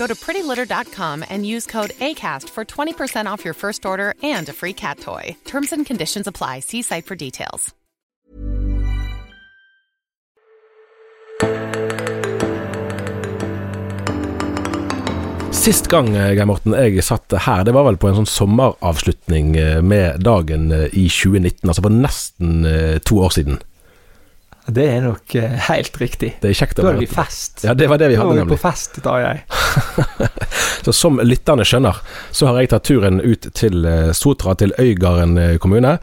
Go to prettylitter.com and use code ACAST for 20% off your first order and a free cat toy. Terms and conditions apply. See site for details. Sist gang eh, Geir Morten, jeg satt her, det var vel på en sånn sommeravslutning eh, med dagen eh, i 2019. Altså for nesten to år siden. Det er nok eh, helt riktig. Det er kjekt å Da være er vi fest. Ja, det var det vi hadde, Da er vi nemlig. på fest, da jeg. Så som lytterne skjønner, så har jeg tatt turen ut til eh, Sotra, til Øygarden eh, kommune.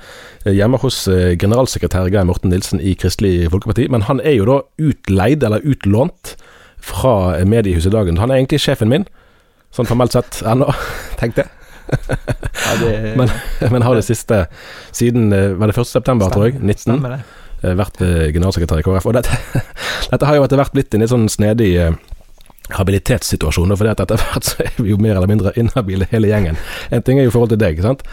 eh, Hjemme hos eh, generalsekretær Geir Morten Nilsen i Kristelig Folkeparti. Men han er jo da utleid, eller utlånt, fra eh, mediehuset Dagen. Han er egentlig sjefen min, sånn formelt sett ennå, tenkte jeg. Ja, det Men, men har det siste siden eh, Var det 1. september, tror jeg? 19. Stemmer det. Eh, vært eh, generalsekretær i KrF. Og dette, dette har jo etter hvert blitt en litt sånn snedig eh, habilitetssituasjon. For etter hvert så er vi jo mer eller mindre inhabile hele gjengen. En ting er jo i forhold til deg, sant?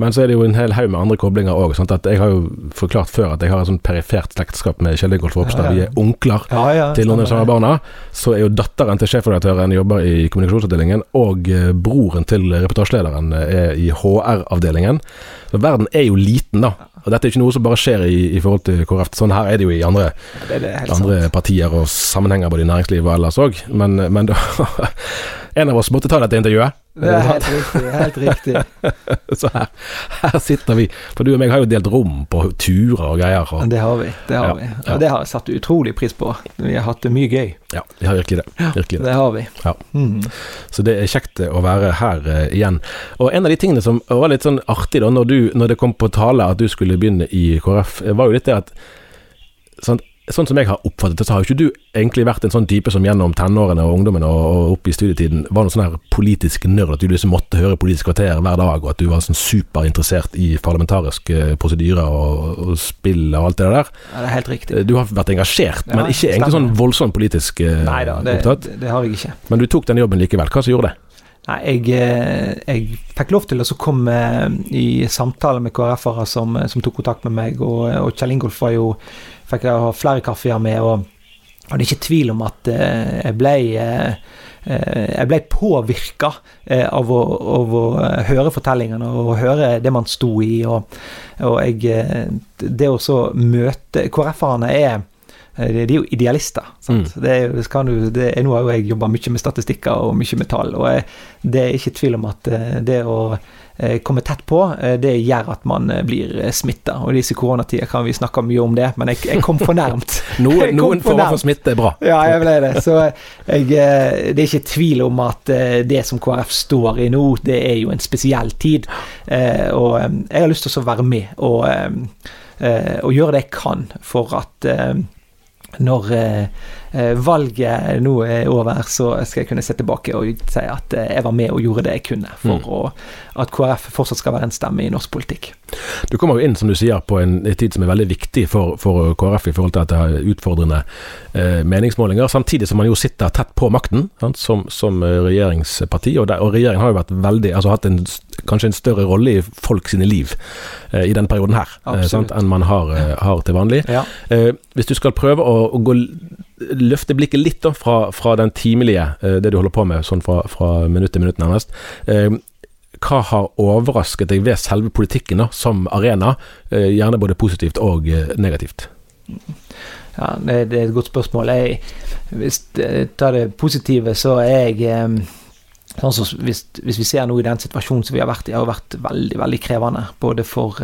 men så er det jo en hel haug med andre koblinger òg. Jeg har jo forklart før at jeg har et sånn perifert slektskap med Kjell Ingolf Ropstad. Ja, ja. Vi er onkler Ja, ja. til noen av de samme barna. Så er jo datteren til sjefredaktøren jobber i kommunikasjonsavdelingen, og eh, broren til reportasjelederen eh, er i HR-avdelingen. Så verden er jo liten, da. Og dette er ikke noe som bare skjer i, i forhold til KrF. Sånn her er det jo i andre, Det det andre partier og sammenhenger både i næringslivet og ellers òg. Men, men da, en av oss måtte ta dette intervjuet. Det er helt riktig. Helt riktig. Så her, her sitter vi. For du og meg har jo delt rom på turer og greier. Og, Det har vi. Det har Ja, vi. ja. Og det har jeg satt utrolig pris på. Vi har hatt det mye gøy. ja, vi har virkelig det. Virkelig det. Det har vi. Ja. Mm. Så det er kjekt å være her uh, igjen. Og en av de tingene som var litt sånn artig da, når, du, når det kom på tale at du skulle begynne i KrF, var jo litt det at sånn, sånn som jeg har oppfattet det, så har jo ikke du egentlig vært en sånn type som gjennom tenårene og ungdommen og, og opp i studietiden var noen sånn her politisk nerd, at du liksom måtte høre Politisk kvarter hver dag, og at du var sånn superinteressert i parlamentariske prosedyrer og, og spill og alt det der. Ja, det er helt riktig. Du har vært engasjert, men ikke egentlig sånn voldsomt politisk eh, Nei da, det, opptatt. det, det har jeg ikke. Men du tok den jobben likevel. Hva som gjorde det? Nei, jeg, eh, jeg fikk lov til å komme i samtale med KrF-ere som, som tok kontakt med meg, og, og Kjell Ingolf var jo fikk jeg ha flere kaffeer med, og, og det er ikke tvil om at eh, jeg ble eh, jeg ble påvirka av, av å høre fortellingene og høre det man sto i. Og, og jeg, det å så møte KrF-erne er de er jo idealister. Sant? Mm. Det er, skal du, det er, nå har jo jeg jobba mye med statistikker og mye med tall, og jeg, det er ikke tvil om at eh, det å eh, komme tett på, eh, det gjør at man eh, blir smitta. Og i disse koronatider kan vi snakke mye om det, men jeg, jeg kom for nærmt. Noen, kom noen for former for smitte er bra. Ja, jeg ble det. Så jeg, eh, det er ikke tvil om at eh, det som KrF står i nå, det er jo en spesiell tid. Eh, Og eh, jeg har lyst til å være med og, eh, eh, og gjøre det jeg kan for at eh, når eh, valget nå er over, så skal jeg kunne se tilbake og si at eh, jeg var med og gjorde det jeg kunne for mm. å, at KrF fortsatt skal være en stemme i norsk politikk. Du kommer jo inn, som du sier, på en tid som er veldig viktig for, for KrF i forhold til at det har utfordrende eh, meningsmålinger, samtidig som man jo sitter tett på makten sant, som, som, regjeringsparti. Og, der, og, regjeringen har jo vært veldig, altså hatt en, kanskje en større rolle i folk sine liv eh, i denne perioden her, eh, sant, enn man har, eh, har til vanlig. Ja. Eh, hvis du skal prøve å, å gå løfte blikket litt da, fra, fra den timelige, eh, det du holder på med, sånn fra, fra minutt til minutt nærmest. Eh, hva har overrasket deg ved selve politikken da, som arena, eh, gjerne både positivt og negativt? Ja, det, det er et godt spørsmål. Jeg, hvis jeg tar det positive, så er jeg Sånn som hvis, hvis, vi ser noe i den situasjonen som vi har vært i, har vært veldig veldig krevende. Både for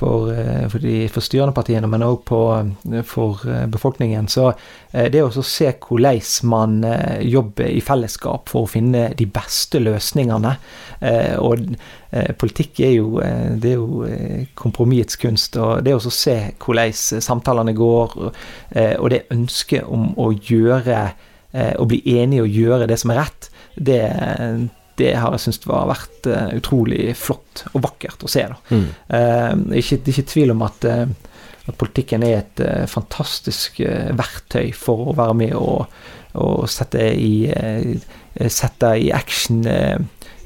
for de forstyrrende partiene, men òg eh, for eh, befolkningen. Så det å se hvordan man jobber i fellesskap for å finne de beste løsningene Og politikk er jo, det er jo kompromissets kunst. og Det å se hvordan samtalene går, og det ønsket om å gjøre å bli enige og gjøre det som er rett, det, det har jeg syntes har vært uh, utrolig flott og vakkert å se. Mm. Uh, ikke, det ikke tvil om at, uh, at politikken er et fantastisk verktøy for å være med og, og sette, i, sette i action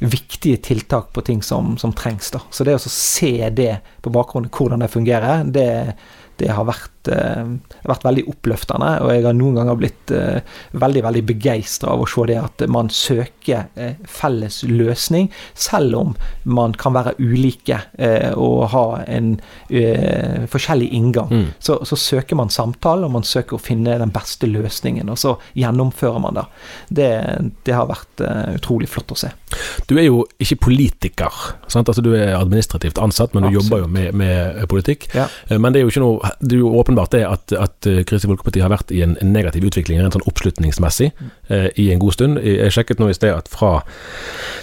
viktige tiltak på ting som, som trengs. Da. Så det å se det på bakgrunnen, hvordan det fungerer, det, det har vært, eh, vært, veldig oppløftende. Og jeg har noen ganger blitt eh, veldig veldig begeistra av å se det at man søker eh, felles løsning, selv om man kan være ulike og ha en forskjellig inngang. Mm. Så, så, søker man samtale, og man søker å finne den beste løsningen, og så gjennomfører man det. Det, det har vært utrolig flott å se. Du er jo ikke politiker, sant? Altså, du er administrativt ansatt, men du Absolutt. jobber jo med, med politikk. Ja. Men det er jo ikke noe du er jo åpenbart det at, at eh, Kristelig Folkeparti har vært i en, en negativ utvikling rent sånn oppslutningsmessig eh, i en god stund. Jeg sjekket nå i sted at fra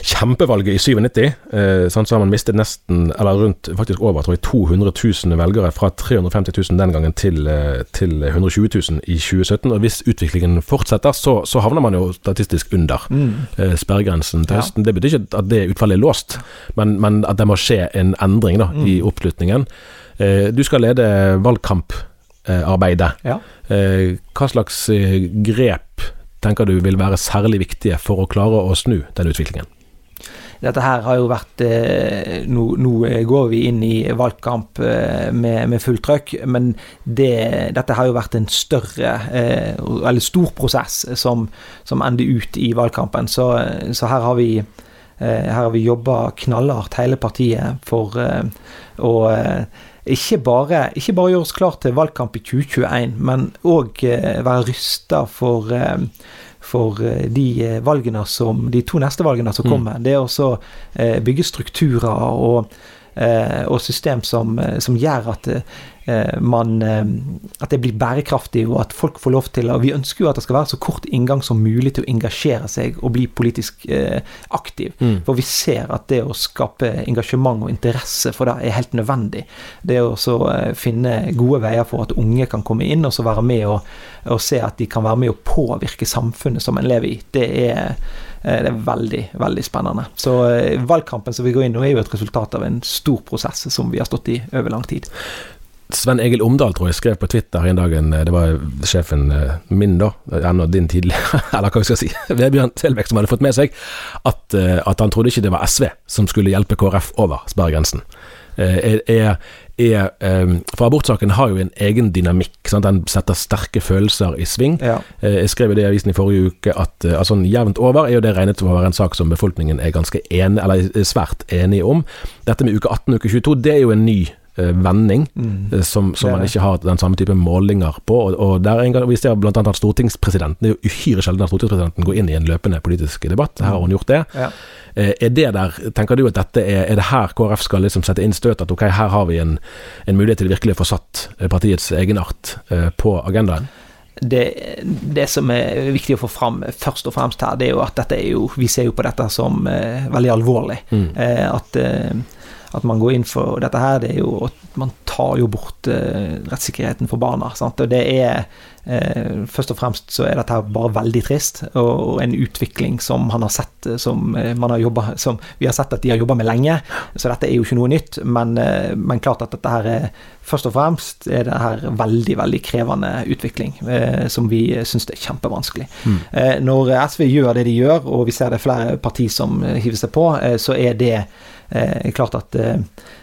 kjempevalget i 97, eh, sånn, så har man mistet nesten, eller rundt faktisk over tror jeg, 200 000 velgere. Fra 350 000 den gangen til, eh, til 120 000 i 2017. Og hvis utviklingen fortsetter, så, så havner man jo statistisk under mm. eh, sperregrensen til høsten. Ja. Det betyr ikke at det utfallet er låst, men, men at det må skje en endring da, mm. i oppslutningen. Eh, du skal lede valgkamparbeidet. Ja. Eh, hva slags eh, grep tenker du vil være særlig viktige for å klare å snu den utviklingen? Dette her har jo vært Nå, nå går vi inn i valgkamp med, med fullt trøkk, men det, dette har jo vært en større, eller stor prosess som, som ender ut i valgkampen. Så, så her har vi her har vi jobba knallhardt, hele partiet, for å ikke bare, ikke bare gjøre oss klar til valgkamp i 2021, men òg eh, være rysta for, eh, for eh, de valgene som, de to neste valgene som mm. kommer. Mm. Det er også bygge strukturer og, og system som, som gjør at Eh, man, eh, at det blir bærekraftig, og at folk får lov til og Vi ønsker jo at det skal være så kort inngang som mulig til å engasjere seg og bli politisk eh, aktiv. Mm. For vi ser at det å skape engasjement og interesse for det er helt nødvendig. Det å så finne gode veier for at unge kan komme inn og så være med og, og se at de kan være med å påvirke samfunnet som en lever i, det er det er veldig, veldig spennende. Så valgkampen som vi går inn nå, er jo et resultat av en stor prosess som vi har stått i over lang tid. Sven Egil Omdal tror jeg skrev på Twitter en dag, eh, det var sjefen eh, min da, ennå din tidligere, eller hva jeg skal si, Vebjørn Selbekk som hadde fått med seg, at, eh, at, han trodde ikke det var SV som skulle hjelpe KrF over sperregrensen. Er, er, er, for abortsaken har jo en egen dynamikk. Sant? Den setter sterke følelser i sving. Ja. Jeg skrev i det i avisen i forrige uke at altså, jevnt over er jo det regnet som å være en sak som befolkningen er ganske enig, eller svært enig om. Dette med uke 18 og uke 22, det er jo en ny Eh, vending, mm. Eh, som, som man ikke har den samme type målinger på. Og, og der en gang, Vi ser bl.a. at stortingspresidenten Det er jo uhyre sjelden at stortingspresidenten går inn i en løpende politisk debatt. Her har hun gjort det. Ja. Eh, er det der, tenker du at dette er, er det her KrF skal liksom sette inn støt? At ok, her har vi en, en mulighet til virkelig å få satt partiets egenart på agendaen? Det, det, som er viktig å få fram først og fremst her, det er jo at dette er jo Vi ser jo på dette som eh, veldig alvorlig. Mm. Eh, at eh, at man går inn for dette her, det er jo at man tar jo bort rettssikkerheten for barna. Sant? Og det er Eh, først og fremst så er dette her bare veldig trist, og, en utvikling som han har sett som man har jobbet, som vi har sett at de har jobba med lenge. Så dette er jo ikke noe nytt, men, men, klart at dette her er først og fremst er det her veldig, veldig krevende utvikling, eh, som vi syns er kjempevanskelig. Mm. Eh, når SV gjør det de gjør, og vi ser det er flere partier som hiver seg på, så er det eh, klart at eh,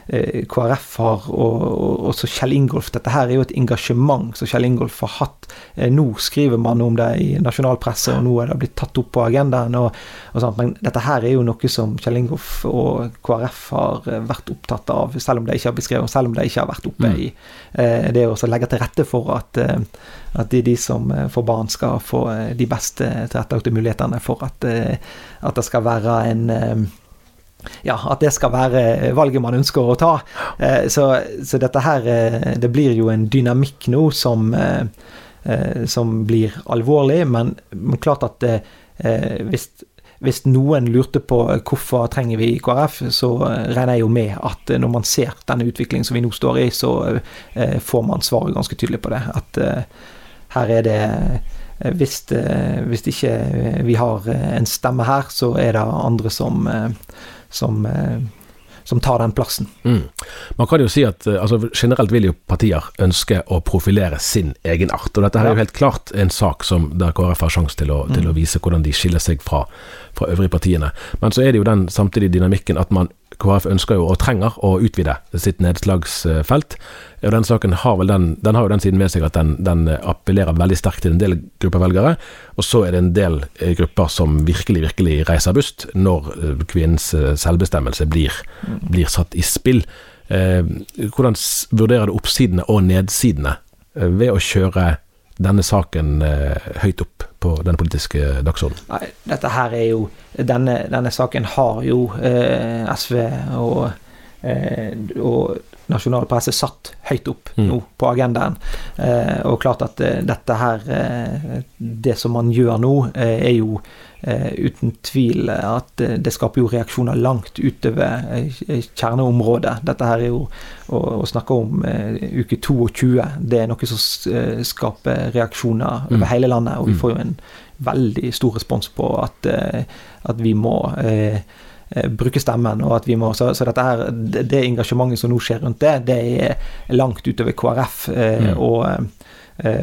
eh KrF har, og, og også Kjell Ingolf Dette her er jo et engasjement som Kjell Ingolf har hatt. Eh, nå skriver man om det i nasjonalpresse, og nå er det blitt tatt opp på agendaen. Og, og sånt, men dette her er jo noe som Kjell Ingolf og KrF har eh, vært opptatt av, selv om det ikke har beskrevet, selv om det ikke har vært oppe mm. i eh, det å legge til rette for at, at de, de, som får barn, skal få de beste tilrettelagte mulighetene for at, at det skal være en ja, at det skal være valget man ønsker å ta. Eh, så, så, dette her eh, Det blir jo en dynamikk nå som, eh, som blir alvorlig, men, men klart at hvis, hvis noen lurte på hvorfor trenger vi KrF, så regner jeg jo med at når man ser denne utviklingen som vi nå står i, så får man svaret ganske tydelig på det. At her er det hvis, hvis ikke vi har en stemme her, så er det andre som som, eh, som tar den plassen. Mm. Man kan jo si at eh, altså, generelt vil jo partier ønske å profilere sin egen art. Og dette her ja. er jo helt klart en sak som, der KrF har sjanse til, mm. til, å vise hvordan de skiller seg fra, fra øvrige partiene. Men så er det jo den samtidige dynamikken at man KrF ønsker jo og trenger å utvide sitt nedslagsfelt. Og den saken har vel den, den har jo den siden ved seg at den, den, appellerer veldig sterkt til en del grupper velgere. Og så er det en del eh, grupper som virkelig, virkelig reiser bust når eh, kvinnens eh, selvbestemmelse blir, blir satt i spill. hvordan vurderer du oppsidene og nedsidene ved å kjøre denne saken høyt opp på den politiske dagsordenen? Nei, dette her er jo Denne, denne saken har jo eh, SV og, eh, og nasjonal presse satt høyt opp mm. nå på agendaen. Eh, og klart at eh, dette her eh, Det som man gjør nå, eh, er jo eh, uten tvil at eh, det skaper jo reaksjoner langt utover kjerneområdet. Dette her er jo å, å snakke om uke 22. Det er noe som skaper reaksjoner over mm. hele landet. Og vi mm. får jo en veldig stor respons på at, at vi må eh, Eh, bruke stemmen. og at vi må, Så, så dette her, det engasjementet som nå skjer rundt det, det er langt utover KrF eh, mm. og, eh,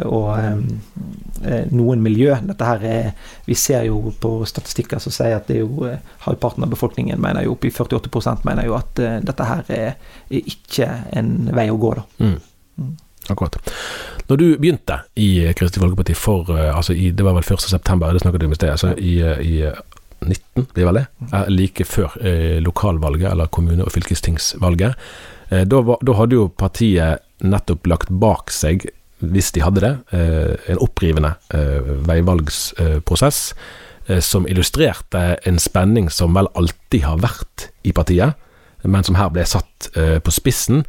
og eh, noen miljø. Dette her er, Vi ser jo på statistikker som sier at det er jo eh, halvparten av befolkningen mener jo, oppi 48 mener jo at eh, dette her er, er, ikke en vei å gå. da. Mm. Mm. Akkurat. Når du begynte i Kristelig Folkeparti for altså i, Det var vel 1.9., det snakket du om i sted. altså i, i 19, blir vel det, like før eh, lokalvalget, eller kommune- og fylkestingsvalget. Eh, da, da, hadde jo partiet nettopp lagt bak seg, hvis de hadde det, eh, en opprivende eh, veivalgsprosess eh, som illustrerte en spenning som vel alltid har vært i partiet men som her ble satt på spissen.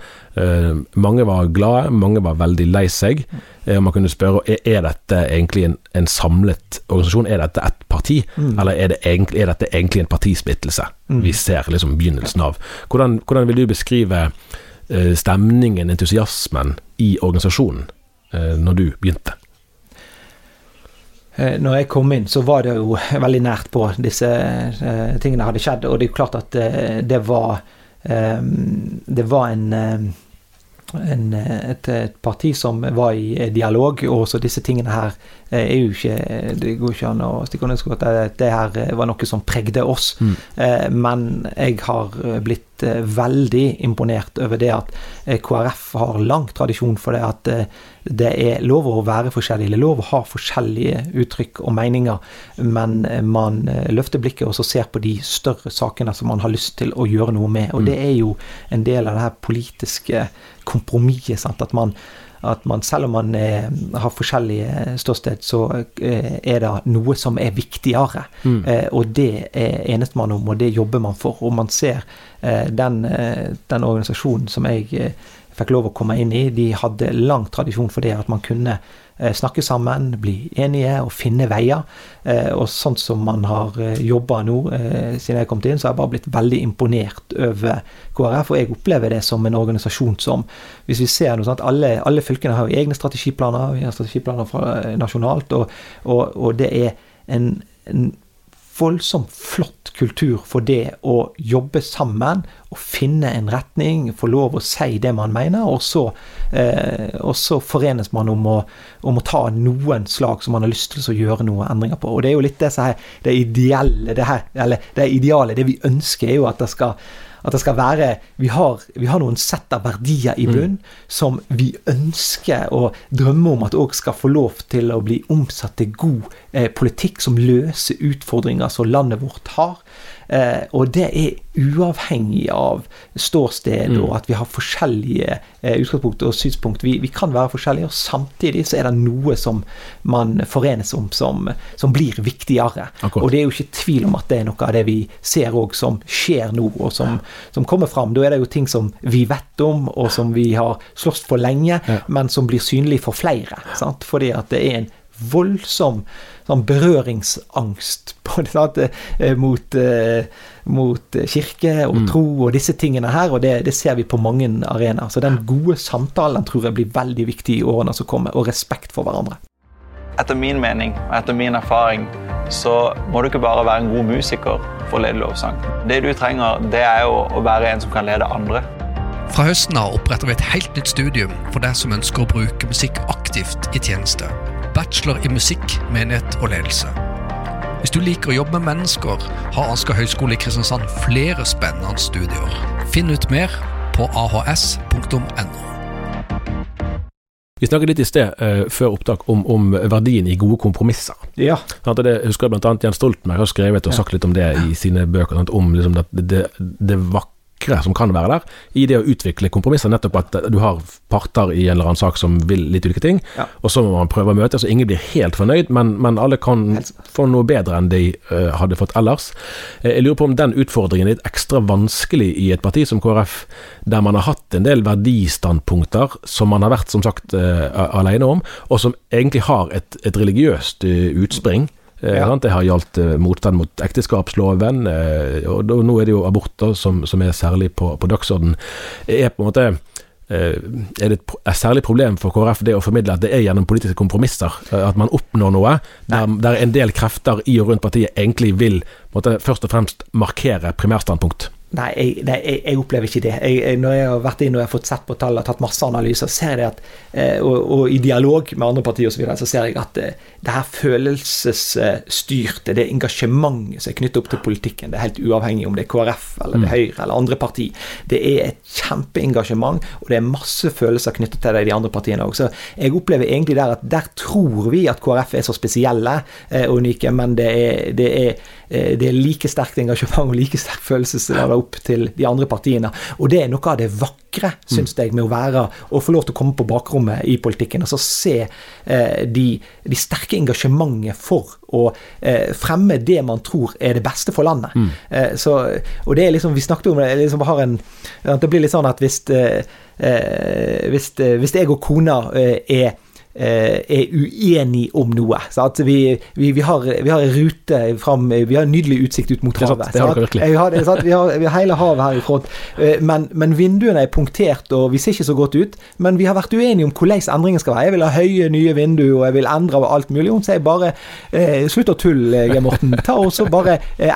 Mange var glade, mange var veldig lei seg. Man kunne spørre er dette egentlig en, en, samlet organisasjon, er dette ett parti, mm. eller er, det egentlig, er, dette egentlig en partisplittelse mm. vi ser liksom begynnelsen av? Hvordan, hvordan vil du beskrive stemningen, entusiasmen i organisasjonen når du begynte? Når jeg kom inn, så var det jo veldig nært på disse tingene hadde skjedd. Og det er jo klart at det var det var en, en et, et, parti som var i dialog, og så disse tingene her eh, er jo ikke Det går ikke an å stikke under at det her var noe som pregde oss. Mm. Eh, men jeg har blitt Eh, veldig imponert over det at eh, KrF har lang tradisjon for det at eh, det er lov å være forskjellig, det er lov å ha forskjellige uttrykk og meninger, men man løfter blikket og så ser på de større sakene som man har lyst til å gjøre noe med. Og mm. det er jo en del av det her politiske kompromisset. At man at man, selv om man eh, har forskjellige ståsted, så eh, er det noe som er viktigere. Mm. Eh, og det er enes man om, og det jobber man for. Og man ser eh, den, eh, den, organisasjonen som jeg eh, fikk lov å komme inn i. De hadde lang tradisjon for det at man kunne snakke sammen, bli enige og finne veier. Eh, og sånn som man har eh, jobba nå siden jeg kom inn, så har jeg bare blitt veldig imponert over KrF. Og jeg opplever det som en organisasjon som Hvis vi ser noe sånt, alle, alle fylkene har jo egne strategiplaner, vi har strategiplaner fra, nasjonalt, og, og, og det er en, en voldsomt flott kultur for det å jobbe sammen og finne en retning, få lov å si det man mener, og så, eh, og så forenes man om å, om å, ta noen slag som man har lyst til å gjøre noen endringer på. Og Det er jo litt det, her, det ideelle, det her, eller det ideale, det vi ønsker, er jo at det skal at det skal være Vi har, vi har noen sett av verdier i bunnen mm. som vi ønsker og drømmer om at òg skal få lov til å bli omsatt til god eh, politikk som løser utfordringer som landet vårt har. Eh, og det er uavhengig av ståsted mm. og at vi har forskjellige eh, utgangspunkt og synspunkt. Vi, vi, kan være forskjellige, og samtidig så er det noe som man forenes om som, som blir viktigere. Akkurat. Og det er jo ikke tvil om at det er noe av det vi ser òg som skjer nå, og som, som, kommer fram. Da er det jo ting som vi vet om, og som vi har slåss for lenge, ja. men som blir synlig for flere. Sant? Fordi at det er en voldsom sånn berøringsangst det, eh, mot, eh, mot, kirke og mm. tro og disse tingene her, og det, det ser vi på mange arenaer. Så den gode samtalen tror jeg blir veldig viktig i årene som kommer, og respekt for hverandre. Etter min mening og etter min erfaring så må du ikke bare være en god musiker for å lede lovsang. Det du trenger, det er jo å være en som kan lede andre. Fra høsten av oppretter vi et helt nytt studium for deg som ønsker å bruke musikk aktivt i tjeneste bachelor i musikk, menighet og ledelse. Hvis du liker å jobbe med mennesker, har Asker høgskole i Kristiansand flere spennende studier. Finn ut mer på ahs.no. Vi snakket litt i sted, eh, før opptak, om, om, verdien i gode kompromisser. Ja. Sånn det husker jeg annet Jens Stoltenberg har skrevet og sagt litt om det i sine bøker. Sånn, Om liksom, det, det, det vakre vakre som kan være der, i det å utvikle kompromisser. Nettopp at du har parter i en eller annen sak som vil litt ulike ting, ja. og så må man prøve å møte, så ingen blir helt fornøyd, men, men alle kan få noe bedre enn de uh, hadde fått ellers. Uh, jeg lurer på om den utfordringen er litt ekstra vanskelig i et parti som KrF, der man har hatt en del verdistandpunkter som man har vært, som sagt, uh, alene om, og som egentlig har et, et religiøst utspring. Eh, ja. Det har gjaldt eh, motstand mot ekteskapsloven, eh, og nå er det jo aborter som, som er særlig på, på dagsordenen. Er på en måte er det et særlig problem for KrF det å formidle at det er gjennom politiske kompromisser at man oppnår noe, der, der en del krefter i og rundt partiet egentlig vil måtte, først og fremst markere primærstandpunkt? Nei, jeg, nei, jeg, opplever ikke det. Jeg, når jeg har vært inn og jeg har fått sett på tall og tatt masse analyser, ser jeg at, eh, og, og, i dialog med andre partier osv., så, videre, så ser jeg at eh, det her følelsesstyrte, det engasjementet som er knyttet opp til politikken, det er helt uavhengig om det er KrF eller det er mm. Høyre eller andre parti. Det er et kjempeengasjement, og det er masse følelser knyttet til det i de andre partiene òg. Så jeg opplever egentlig der at der tror vi at KrF er så spesielle eh, og unike, men det er, det er det er like sterkt engasjement og like sterk følelsesladet opp til de andre partiene. Og det er noe av det vakre, syns jeg, med å være og få lov til å komme på bakrommet i politikken. Altså se eh, de, de, sterke engasjementet for å eh, fremme det man tror er det beste for landet. Mm. Eh, så, og det er liksom, Vi snakket om det, liksom har en, det blir litt sånn at hvis, eh, eh, hvis, hvis jeg og kona er Eh, er uenige om noe. Vi, vi, vi, har, vi har en rute fram Vi har en nydelig utsikt ut mot havet. Det har virkelig. Har, vi, har, vi, har, hele havet her i front. Eh, men, men, vinduene er punktert, og vi ser ikke så godt ut. Men vi har vært uenige om hvordan endringen skal være. Jeg vil ha høye, nye vinduer, og jeg vil endre alt mulig. Hun sier bare eh, slutt å tulle, Geir Morten. Ta og så bare eh,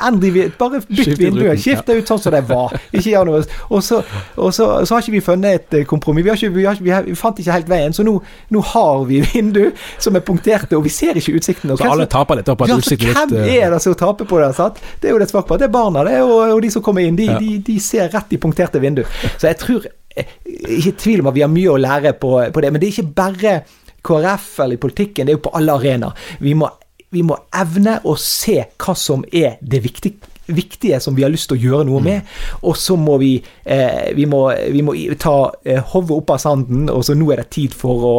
bare bytt vinduet. Skift det ut sånn som det var. Ikke gjør noe. Og så, og så, så har ikke vi funnet et kompromiss. Vi, har ikke, vi, vi, har, vi fant ikke helt veien, så nå, nå har vi vi vindu som er punkterte, og vi ser ikke utsikten. så alle taper litt opp at ja, utsikten litt Hvem er det som taper på det? Sant? Det er jo det svake Det er barna det, og, og, de som kommer inn. De, ja. de, de ser rett i punkterte vindu. Så jeg tror eh, Ikke tvil om at vi har mye å lære på, på det, men det er ikke bare KrF eller i politikken, det er jo på alle arenaer. Vi vi må evne å se hva som er det viktige viktige som vi har lyst til å gjøre noe med. Og så må vi, eh, vi, må, vi må ta eh, hodet opp av sanden, og så nå er det tid for å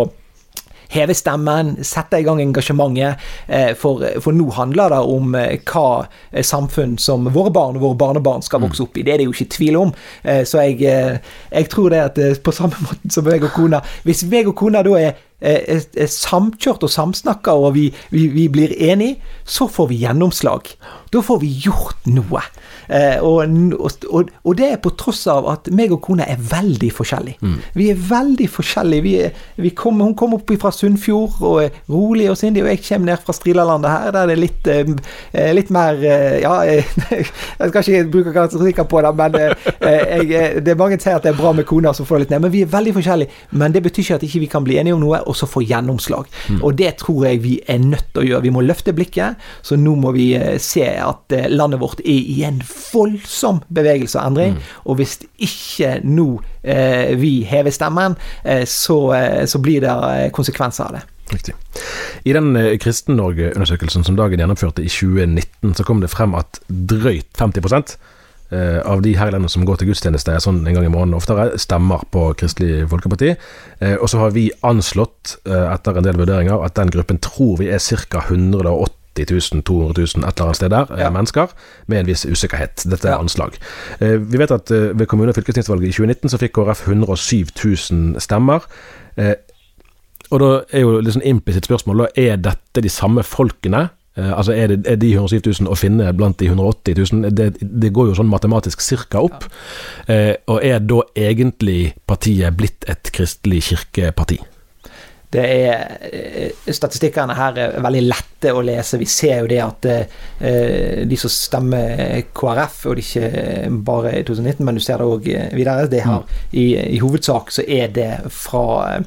heve stemmen, sette i gang engasjementet. Eh, for, for, nå handler det om eh, hva eh, samfunn som våre barn og våre barnebarn skal vokse opp i. Det er det jo ikke tvil om. Så jeg, jeg, tror det at på samme måte som meg og kona Hvis meg og kona da er er, er samkjørt og samsnakka og vi, vi, vi, blir enige, så får vi gjennomslag. Da får vi gjort noe. Eh, og, og, og, det er på tross av at meg og kona er veldig forskjellige. Mm. Vi er veldig forskjellige. Vi, vi kom, hun kom opp fra Sunnfjord og er rolig og sindig, og jeg kommer ned fra Strilalandet her, der det er litt, eh, eh litt mer eh, Ja, jeg skal ikke bruke karakteristikker på det, men eh, jeg, det er mange som sier at det er bra med kona som får det litt ned. Men vi er veldig forskjellige. Men det betyr ikke at ikke vi kan bli enige om noe, og så få gjennomslag. Mm. Og det tror jeg vi er nødt til å gjøre. Vi må løfte blikket, så nå må vi se at landet vårt er i en voldsom bevegelse og endring. Mm. Og hvis ikke nå eh, vi hever stemmen, eh, så, eh, så, blir det eh, konsekvenser av det. Riktig. I den eh, Kristen-Norge-undersøkelsen som Dagen gjennomførte i 2019, så kom det frem at drøyt 50 Uh, av de her i landet som går til gudstjeneste sånn en gang i måneden oftere, stemmer på Kristelig Folkeparti. Uh, og så har vi anslått, uh, etter en del vurderinger, at den gruppen tror vi er ca. 180 180 000, 200 000, et eller annet sted der, eh, ja. mennesker, med en viss usikkerhet. Dette er ja. anslag. Eh, vi vet at eh, ved kommune- og fylkestingsvalget i 2019 så fikk KrF 107 000 stemmer. Og da er jo liksom implisitt spørsmål, er dette de samme folkene? Altså er, det, er de 107 000 å finne blant de 180 000? Det, det går jo sånn matematisk cirka opp. Ja. og er da egentlig partiet blitt et kristelig kirkeparti? Det er, eh, Statistikkene her er veldig lette å lese. Vi ser jo det at eh, de som stemmer KrF, og det er ikke bare i 2019, men du ser det òg videre, det her, mm. i, i, hovedsak så er det fra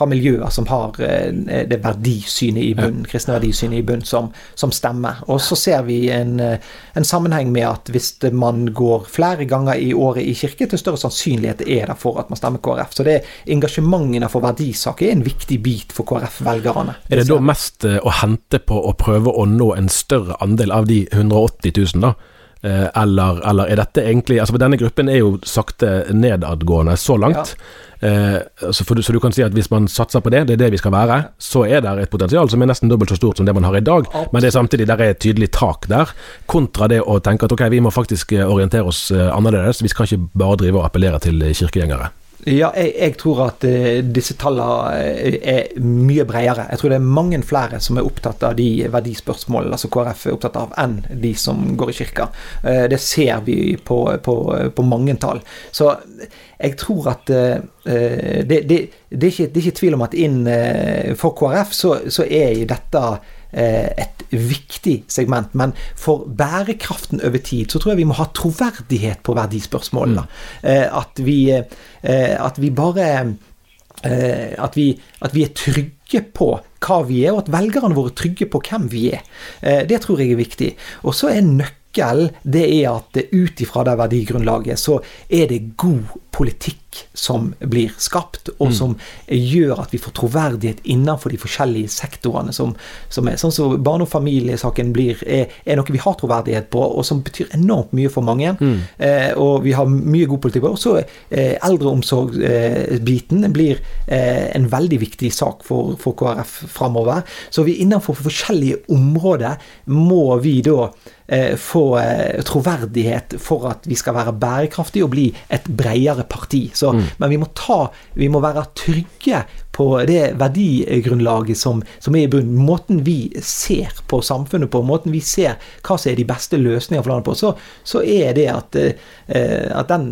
fra miljøer som har eh, det verdisynet i bunn, kristne verdisynet i bunn, som, som, stemmer. Og så ser vi en, eh, en, sammenheng med at hvis man går flere ganger i året i kirke, til større sannsynlighet er det for at man stemmer KrF. Så det engasjementene for verdisaker er en viktig bit for KrF-velgerne. Er det da mest eh, å hente på å prøve å nå en større andel av de 180 000, da? Eller, eller, er dette egentlig Altså, denne gruppen er jo sakte nedadgående så langt. Ja. Eh, så, for, så, du kan si at hvis man satser på det, det er det vi skal være, så er det et potensial som er nesten dobbelt så stort som det man har i dag. Men det er samtidig der er et tydelig tak der, kontra det å tenke at ok, vi må faktisk eh, orientere oss eh, annerledes. Vi skal ikke bare drive og appellere til kirkegjengere. Ja, jeg, jeg, tror at uh, disse tallene er mye bredere. Jeg tror det er mange flere som er opptatt av de verdispørsmålene altså KrF er opptatt av, enn de som går i kirka. Uh, det ser vi på, på, på mange tall. Så jeg tror at uh, det, det, det, er ikke, det, er ikke, tvil om at inn for KrF så, så er dette et viktig segment. Men for bærekraften over tid så tror jeg vi må ha troverdighet på verdispørsmålene. Mm. At, vi, at vi bare at vi, at vi er trygge på hva vi er, og at velgerne våre er trygge på hvem vi er. Det tror jeg er viktig. Og så er nøkkelen nøkkel det er at ut ifra det verdigrunnlaget så er det god politikk som blir skapt, og mm. som gjør at vi får troverdighet innenfor de forskjellige sektorene som, som er. Sånn som barne- og familiesaken blir, er, er, noe vi har troverdighet på, og som betyr enormt mye for mange. Mm. Eh, og vi har mye god politikk på. Så eh, eldreomsorgsbiten eh, blir eh, en veldig viktig sak for, for KrF framover. Så vi innenfor forskjellige områder må vi da Eh, få eh, troverdighet for at vi skal være bærekraftige og bli et bredere parti. Så, mm. Men vi må, ta, vi må være trygge på det verdigrunnlaget som, som, er i bunnen. Måten vi ser på samfunnet på, måten vi ser hva som er de beste løsningene for landet på, så, så er det at, eh, at den,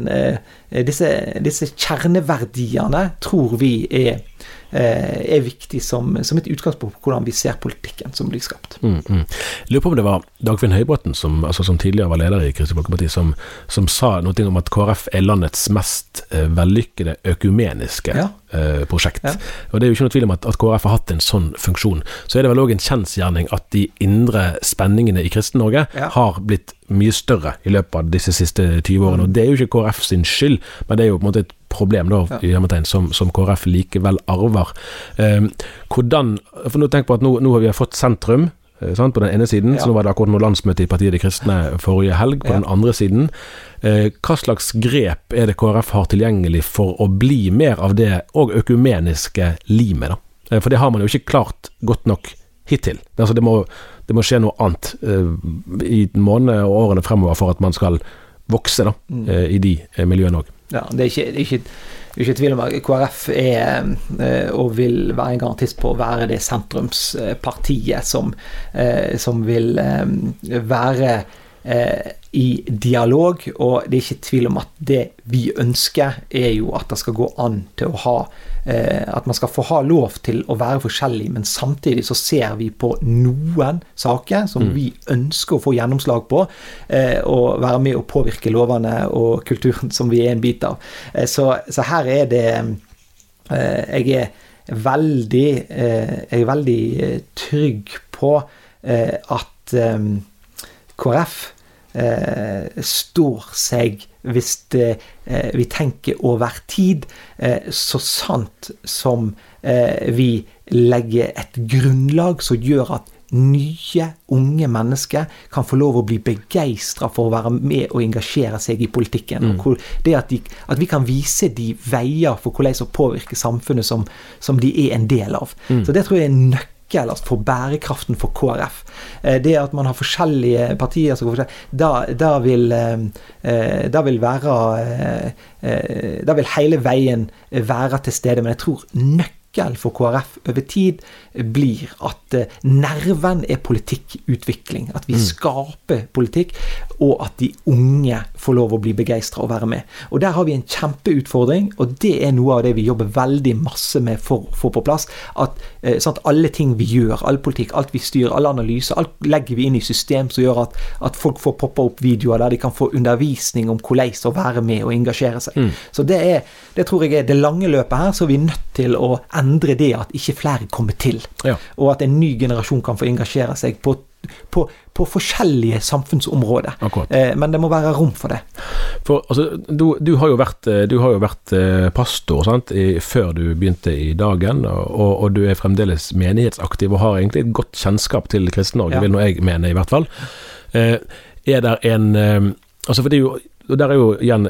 disse, disse kjerneverdiene tror vi er Eh, er viktig som, som, et utgangspunkt på hvordan vi ser politikken som blir skapt. Mm, mm. Lurer på om det var Dagfinn Høybråten, som, altså, som tidligere var leder i Kristelig Folkeparti, som, som, sa noe om at KrF er landets mest eh, vellykkede økumeniske ja. eh, prosjekt. Ja. Og Det er jo ikke noe tvil om at, at, KrF har hatt en sånn funksjon. Så er det vel òg en kjensgjerning at de indre spenningene i Kristen-Norge ja. har blitt mye større i løpet av disse siste 20 årene. Og Det er jo ikke KrF sin skyld, men det er jo på en måte et problem da, ja. som, som, KrF likevel arver. Eh, hvordan, for nå tenk på at nå, nå har vi fått sentrum. Eh, sant, på den ene siden, ja. så nå var det akkurat noe landsmøte i Partiet De Kristne forrige helg. På ja. den andre siden, eh, hva slags grep er det KrF har tilgjengelig for å bli mer av det og økumeniske limet, da? Eh, For det har man jo ikke klart godt nok hittil. Altså det, må, det må skje noe annet eh, i månedene og årene fremover for at man skal vokse da, eh, i de miljøene òg. Ja, det er ikke, ikke, ikke tvil om at KrF er, eh, og vil være en garantist på å være det sentrumspartiet som, eh, som vil eh, være i dialog, og det er ikke tvil om at det vi ønsker, er jo at det skal gå an til å ha At man skal få ha lov til å være forskjellig, men samtidig så ser vi på noen saker som Mm. vi ønsker å få gjennomslag på, eh, og være med å påvirke lovene og kulturen som vi er en bit av. Eh, så, så her er det eh, Jeg er veldig eh, Jeg er veldig eh, trygg på eh, at eh, KrF eh, står seg hvis det, eh, vi tenker over tid, eh, så sant som eh, vi legger et grunnlag som gjør at nye, unge mennesker kan få lov å bli begeistra for å være med og engasjere seg i politikken. Mm. det at, de, at vi kan vise de veier for hvordan å påvirke samfunnet som, som de er en del av. Så det tror jeg er en nøkkel nøkkel for bærekraften for KrF. Eh, Det at man har forskjellige partier som går forskjellig, da, vil eh, eh, Da vil være Da vil hele veien være til stede. Men jeg tror nøkkelen for KrF over tid blir at eh, nerven er politikkutvikling. At vi skaper politikk, og at de unge får lov å bli begeistra og være med. Og Der har vi en kjempeutfordring, og det er noe av det vi jobber veldig masse med for å få på plass. At sånn at alle ting vi gjør, all politikk, alt vi styrer, alle analyser, alt legger vi inn i system som gjør at, at folk får poppa opp videoer der de kan få undervisning om hvordan å være med og engasjere seg. Så det, er, det tror jeg er det lange løpet her, så er nødt til å endre det at ikke flere kommer til. Ja. Og at en ny generasjon kan få engasjere seg på, på, på forskjellige samfunnsområder. Eh, men det må være rom for det. For altså, du, du har jo vært, eh, du har jo vært eh, pastor sant, i, før du begynte i Dagen, og, og du er fremdeles menighetsaktiv og har egentlig et godt kjennskap til Kristen-Norge, Ja. vil nå jeg mene, i hvert fall. Eh, er der en eh, Altså, for det er jo og der er jo igjen,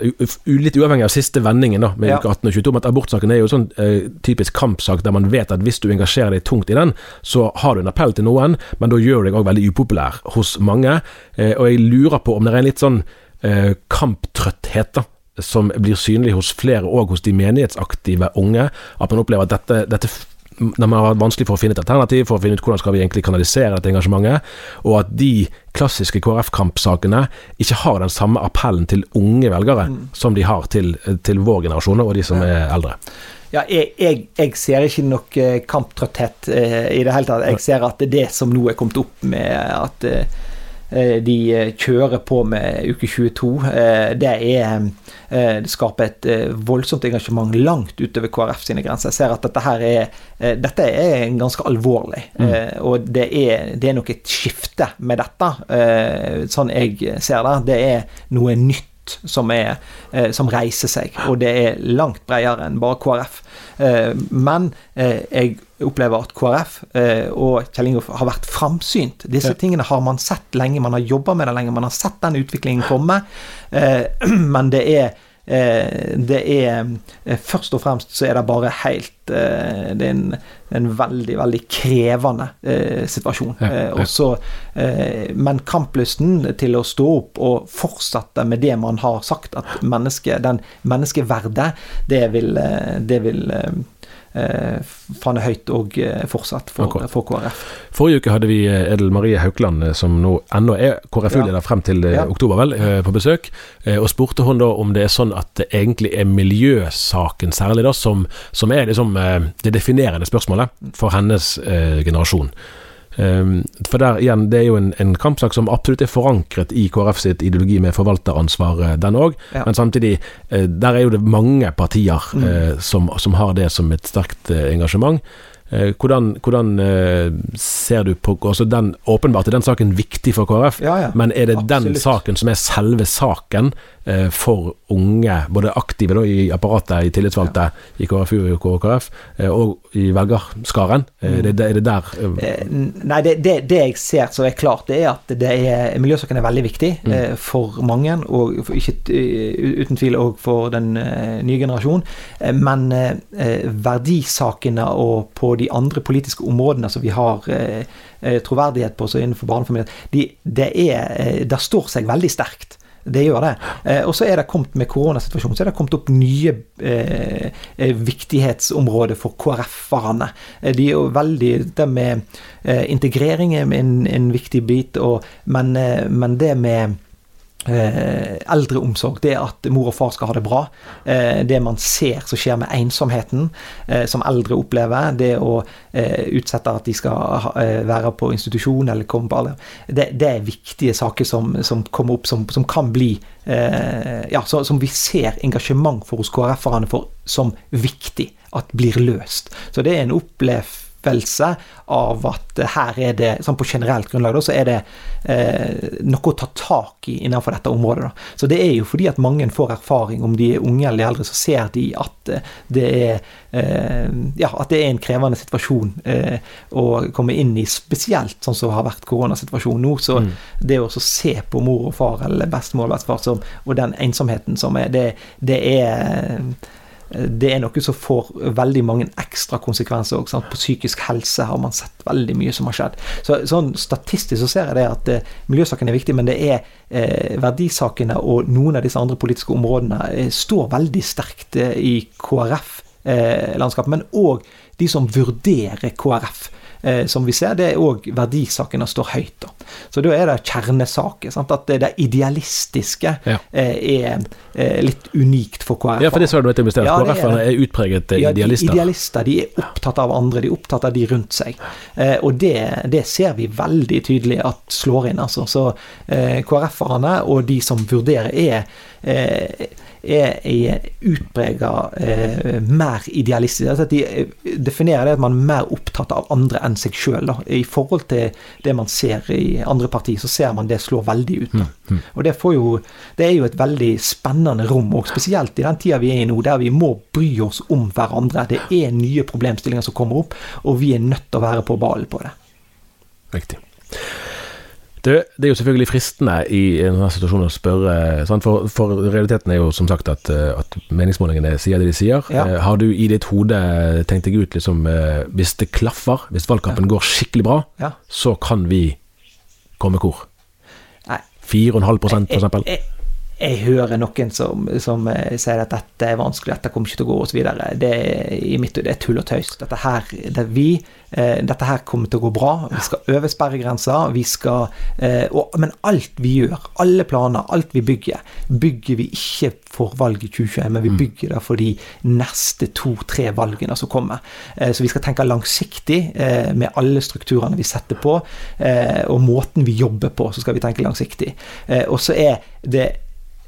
litt uavhengig av siste vendingen da, med Ja. uke 18 og 22, men at abortsaken er jo sånn eh, typisk kampsak der man vet at hvis du engasjerer deg tungt i den, så har du en appell til noen, men da gjør du deg òg veldig upopulær hos mange. Eh, og jeg lurer på om det er en litt sånn eh, kamptrøtthet da, som blir synlig hos flere, og hos de menighetsaktive unge. At man opplever at dette, dette f- har vært vanskelig for å finne et alternativ, for å finne ut hvordan skal vi egentlig kanalisere dette engasjementet, og at de klassiske KrF-kampsakene ikke har den samme appellen til unge velgere som de har til, til vår generasjon og de som er eldre. Ja, jeg, jeg, jeg ser ikke noe eh, kamptrøtthet eh, i det hele tatt. Jeg ser at det er det som nå er kommet opp med at eh, de eh, kjører på med uke 22, eh, det er eh, Det skaper et eh, voldsomt engasjement langt utover KrF sine grenser. Jeg ser at dette her er eh, Dette er ganske alvorlig. Mm. Og det er, det er nok et skifte med dette, eh, sånn jeg ser det. Det er noe nytt som, er, eh, som reiser seg, og det er langt bredere enn bare KrF. Eh, men eh, jeg opplever at KrF eh, og Kjell Ingolf har vært framsynt. Disse tingene har man sett lenge, man har jobba med det lenge, man har sett den utviklingen komme, eh, men det er det er eh, Først og fremst så er det bare helt eh, Det er en, en veldig, veldig krevende eh, situasjon. Ja, ja. Også, eh, men kamplysten til å stå opp og fortsette med det man har sagt, at menneske, den menneskeverdet, det vil, eh, det vil eh, eh, høyt og eh, fortsatt for, okay. for KrF. Forrige uke hadde vi eh, Edel Marie Haukeland, eh, som nå ennå er KrF-leder Ja. frem til Ja. oktober, vel, på besøk. Og spurte hun da om det er sånn at det egentlig er miljøsaken særlig da, som, som er liksom det definerende spørsmålet for hennes eh, generasjon. Um, for der igjen, det er jo en, en kampsak som absolutt er forankret i KrF sitt ideologi med forvalteransvar, eh, den òg. Ja. Men samtidig, eh, der er jo det mange partier Mm. eh, som, som har det som et sterkt engasjement. Eh, hvordan hvordan eh, ser du på altså den, Åpenbart er den saken viktig for KrF, Ja, ja. men er det den saken som er selve saken eh, for unge, både aktive da, i apparatet, i tillitsvalgte i KrFU og KrF, og i velgerskaren? Mm. er, det, er det der Nei, det, det, det jeg ser som er klart, det er at det er, miljøsaken er veldig viktig mm. for mange, og for, ikke uten tvil òg for den nye generasjon. Eh, men verdisakene og på de andre politiske områdene som vi har eh, eh troverdighet på, så innenfor barnefamilier, de, det, er, det står seg veldig sterkt. Det gjør det. Eh, og så er det kommet med koronasituasjonen, så er det kommet opp nye eh, viktighetsområder for KrF-erne. De er jo veldig Det med eh, integrering er en, en viktig bit, og, men, men det med eh, eldreomsorg, det at mor og far skal ha det bra. Eh, det man ser som skjer med ensomheten eh, som eldre opplever. Det å utsette at de skal være på institusjon eller komme på alder. Det, det er viktige saker som, som kommer opp, som, som kan bli Ja, som vi ser engasjement for hos KrF-erne for som viktig at blir løst. Så det er en opplevd opplevelse av at her er det, sånn på generelt grunnlag, da, så er det eh, noe å ta tak i innenfor dette området. Da. Så det er jo fordi at mange får erfaring, om de er unge eller de eldre, så ser de at eh, det er eh, ja, at det er en krevende situasjon eh, å komme inn i, spesielt sånn som har vært koronasituasjonen nå. Så mm. det å se på mor og far eller bestemor og bestefar og den ensomheten som er, det, det er det er noe som får veldig mange ekstra konsekvenser òg. På psykisk helse har man sett veldig mye som har skjedd. Så, sånn Statistisk så ser jeg det at eh, miljøsaken er viktig, men det er eh, verdisakene og noen av disse andre politiske områdene eh, står veldig sterkt eh, i KrF-landskapet. Eh, men òg de som vurderer KrF eh, som vi ser, det er òg verdisakene står høyt. da. Så da er det kjernesaker. Sant? At det, det idealistiske ja. er, er eh, litt unikt for KrF. Ja, for det sa du etter ja, KrF-erne er utpreget ja, idealister. De idealister. De er opptatt av andre, de er opptatt av de rundt seg. Eh, og det, det, ser vi veldig tydelig at slår inn. altså. Så eh, KrF-erne og de som vurderer, er eh, er, er utprega eh, mer idealistisk. Altså de eh, definerer det at man er mer opptatt av andre enn seg sjøl. I forhold til det man ser i andre partier, så ser man det slår veldig ut. Mm, mm. Og det, jo, det, er jo et veldig spennende rom, og spesielt i den tida vi er i nå, der vi må bry oss om hverandre. Det er nye problemstillinger som kommer opp, og vi er nødt til å være på ballen på det. Riktig. Det, det, er jo selvfølgelig fristende i en sånn situasjon å spørre, for, for, realiteten er jo som sagt at, eh, at meningsmålingene sier det de sier. Ja. Eh, har du i ditt hode tenkt deg ut liksom eh, Hvis det klaffer, hvis valgkampen ja. går skikkelig bra, ja. så kan vi komme hvor? 4,5 for eksempel? Jeg, hører noen som, som uh, sier at dette er vanskelig, dette kommer ikke til å gå osv. Det er i mitt det er tull og tøys. Dette her, det vi, eh, dette her kommer til å gå bra. Vi skal over sperregrenser. Vi skal og, Men alt vi gjør, alle planer, alt vi bygger, bygger vi ikke for valget i 2021, men vi mm. bygger det for de neste to-tre valgene som kommer. så vi skal tenke langsiktig med alle strukturene vi setter på, og måten vi jobber på, så skal vi tenke langsiktig. og så er det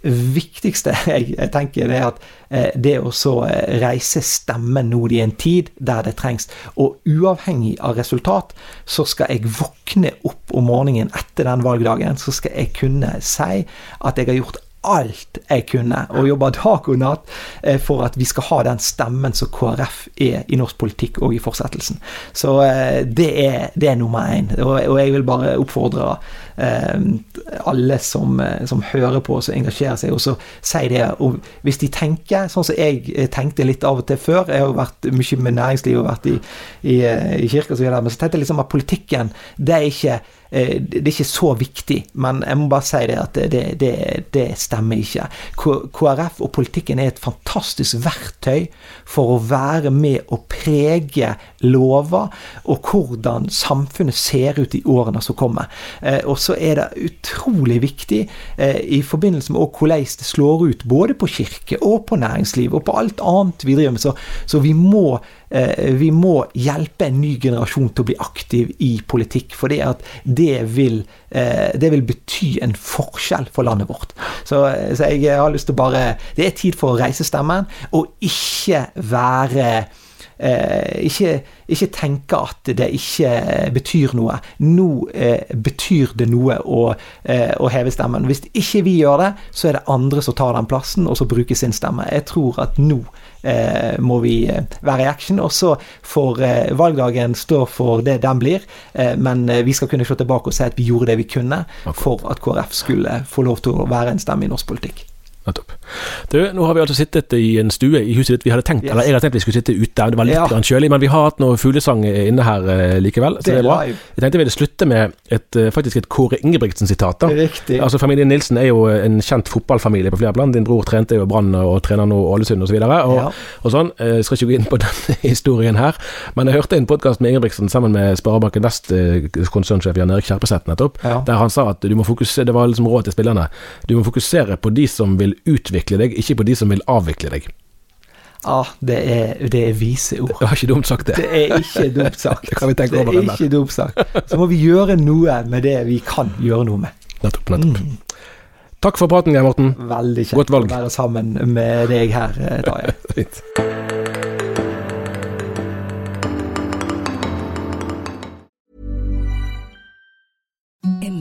viktigste jeg, jeg tenker, er at eh, det å så eh, reise stemmen nå i en tid der det trengs, og uavhengig av resultat, så skal jeg våkne opp om morgenen etter den valgdagen, så skal jeg kunne si at jeg har gjort alt jeg kunne, og jobba dag og natt eh, for at vi skal ha den stemmen som KrF er i norsk politikk og i fortsettelsen. Så det er, det er nummer én. Og jeg vil bare oppfordre Eh, alle som, eh, som, hører på og engasjerer seg, og så si det. Og hvis de tenker sånn som jeg eh, tenkte litt av og til før Jeg har jo vært mye med næringslivet og vært i, i, i kirka, så, men så tenkte jeg liksom at politikken det er ikke det er ikke så viktig, men jeg må bare si det at det, det, det stemmer ikke. KrF og politikken er et fantastisk verktøy for å være med å prege lover og hvordan samfunnet ser ut i årene som kommer. Og så er det utrolig viktig eh, i forbindelse med hvordan det slår ut både på kirke og på næringsliv og på alt annet vi driver med. Så, så vi, må, eh, vi må hjelpe en ny generasjon til å bli aktiv i politikk. For det, det, vil, eh, det vil bety en forskjell for landet vårt. Så, så jeg har lyst til å bare Det er tid for å reise stemmen, og ikke være eh, ikke, ikke, tenke at det ikke betyr noe. Nå eh, betyr det noe å, eh, å, heve stemmen. Hvis ikke vi gjør det, så er det andre som tar den plassen, og så bruker sin stemme. Jeg tror at nå eh, må vi eh, være i action, og så får eh, valgdagen stå for det den blir. men vi skal kunne se tilbake og si at vi gjorde det vi kunne for at KrF skulle få lov til å være en stemme i norsk politikk. Nettopp. Du, nå har vi altså sittet i en stue i huset ditt. Vi hadde tenkt, Yes. eller jeg hadde tenkt vi skulle sitte ute, det var litt Ja. kjølig, men vi har hatt noe fuglesang inne her eh, likevel, så det er bra. live. Jeg tenkte vi ville slutte med et, eh, faktisk et Kåre Ingebrigtsen-sitat. Riktig. Altså Familien Nilsen er jo en kjent fotballfamilie på flere plan. Din bror trente jo Brann og trener nå Ålesund osv. Og, og, Ja. og sånn. Jeg skal ikke gå inn på den historien her, men jeg hørte en podkast med Ingebrigtsen sammen med Sparebanken Vest eh, konsernsjef Jan Erik Kjerpeseth nettopp, Ja. der han sa at du må fokusere, det var liksom råd til spillerne, du må fokusere på de som vil utvikle deg, ikke på de som vil avvikle deg. Ah, det er, det er vise ord. Det var ikke dumt sagt, det. Det er ikke dumt sagt. Det kan vi tenke det er den der. ikke dumt sagt. Så må vi gjøre noe med det vi kan gjøre noe med. Nettopp, nettopp. Takk for praten, Geir Morten. Veldig kjekt Godt valg. å være sammen med deg her, eh, Tarjei.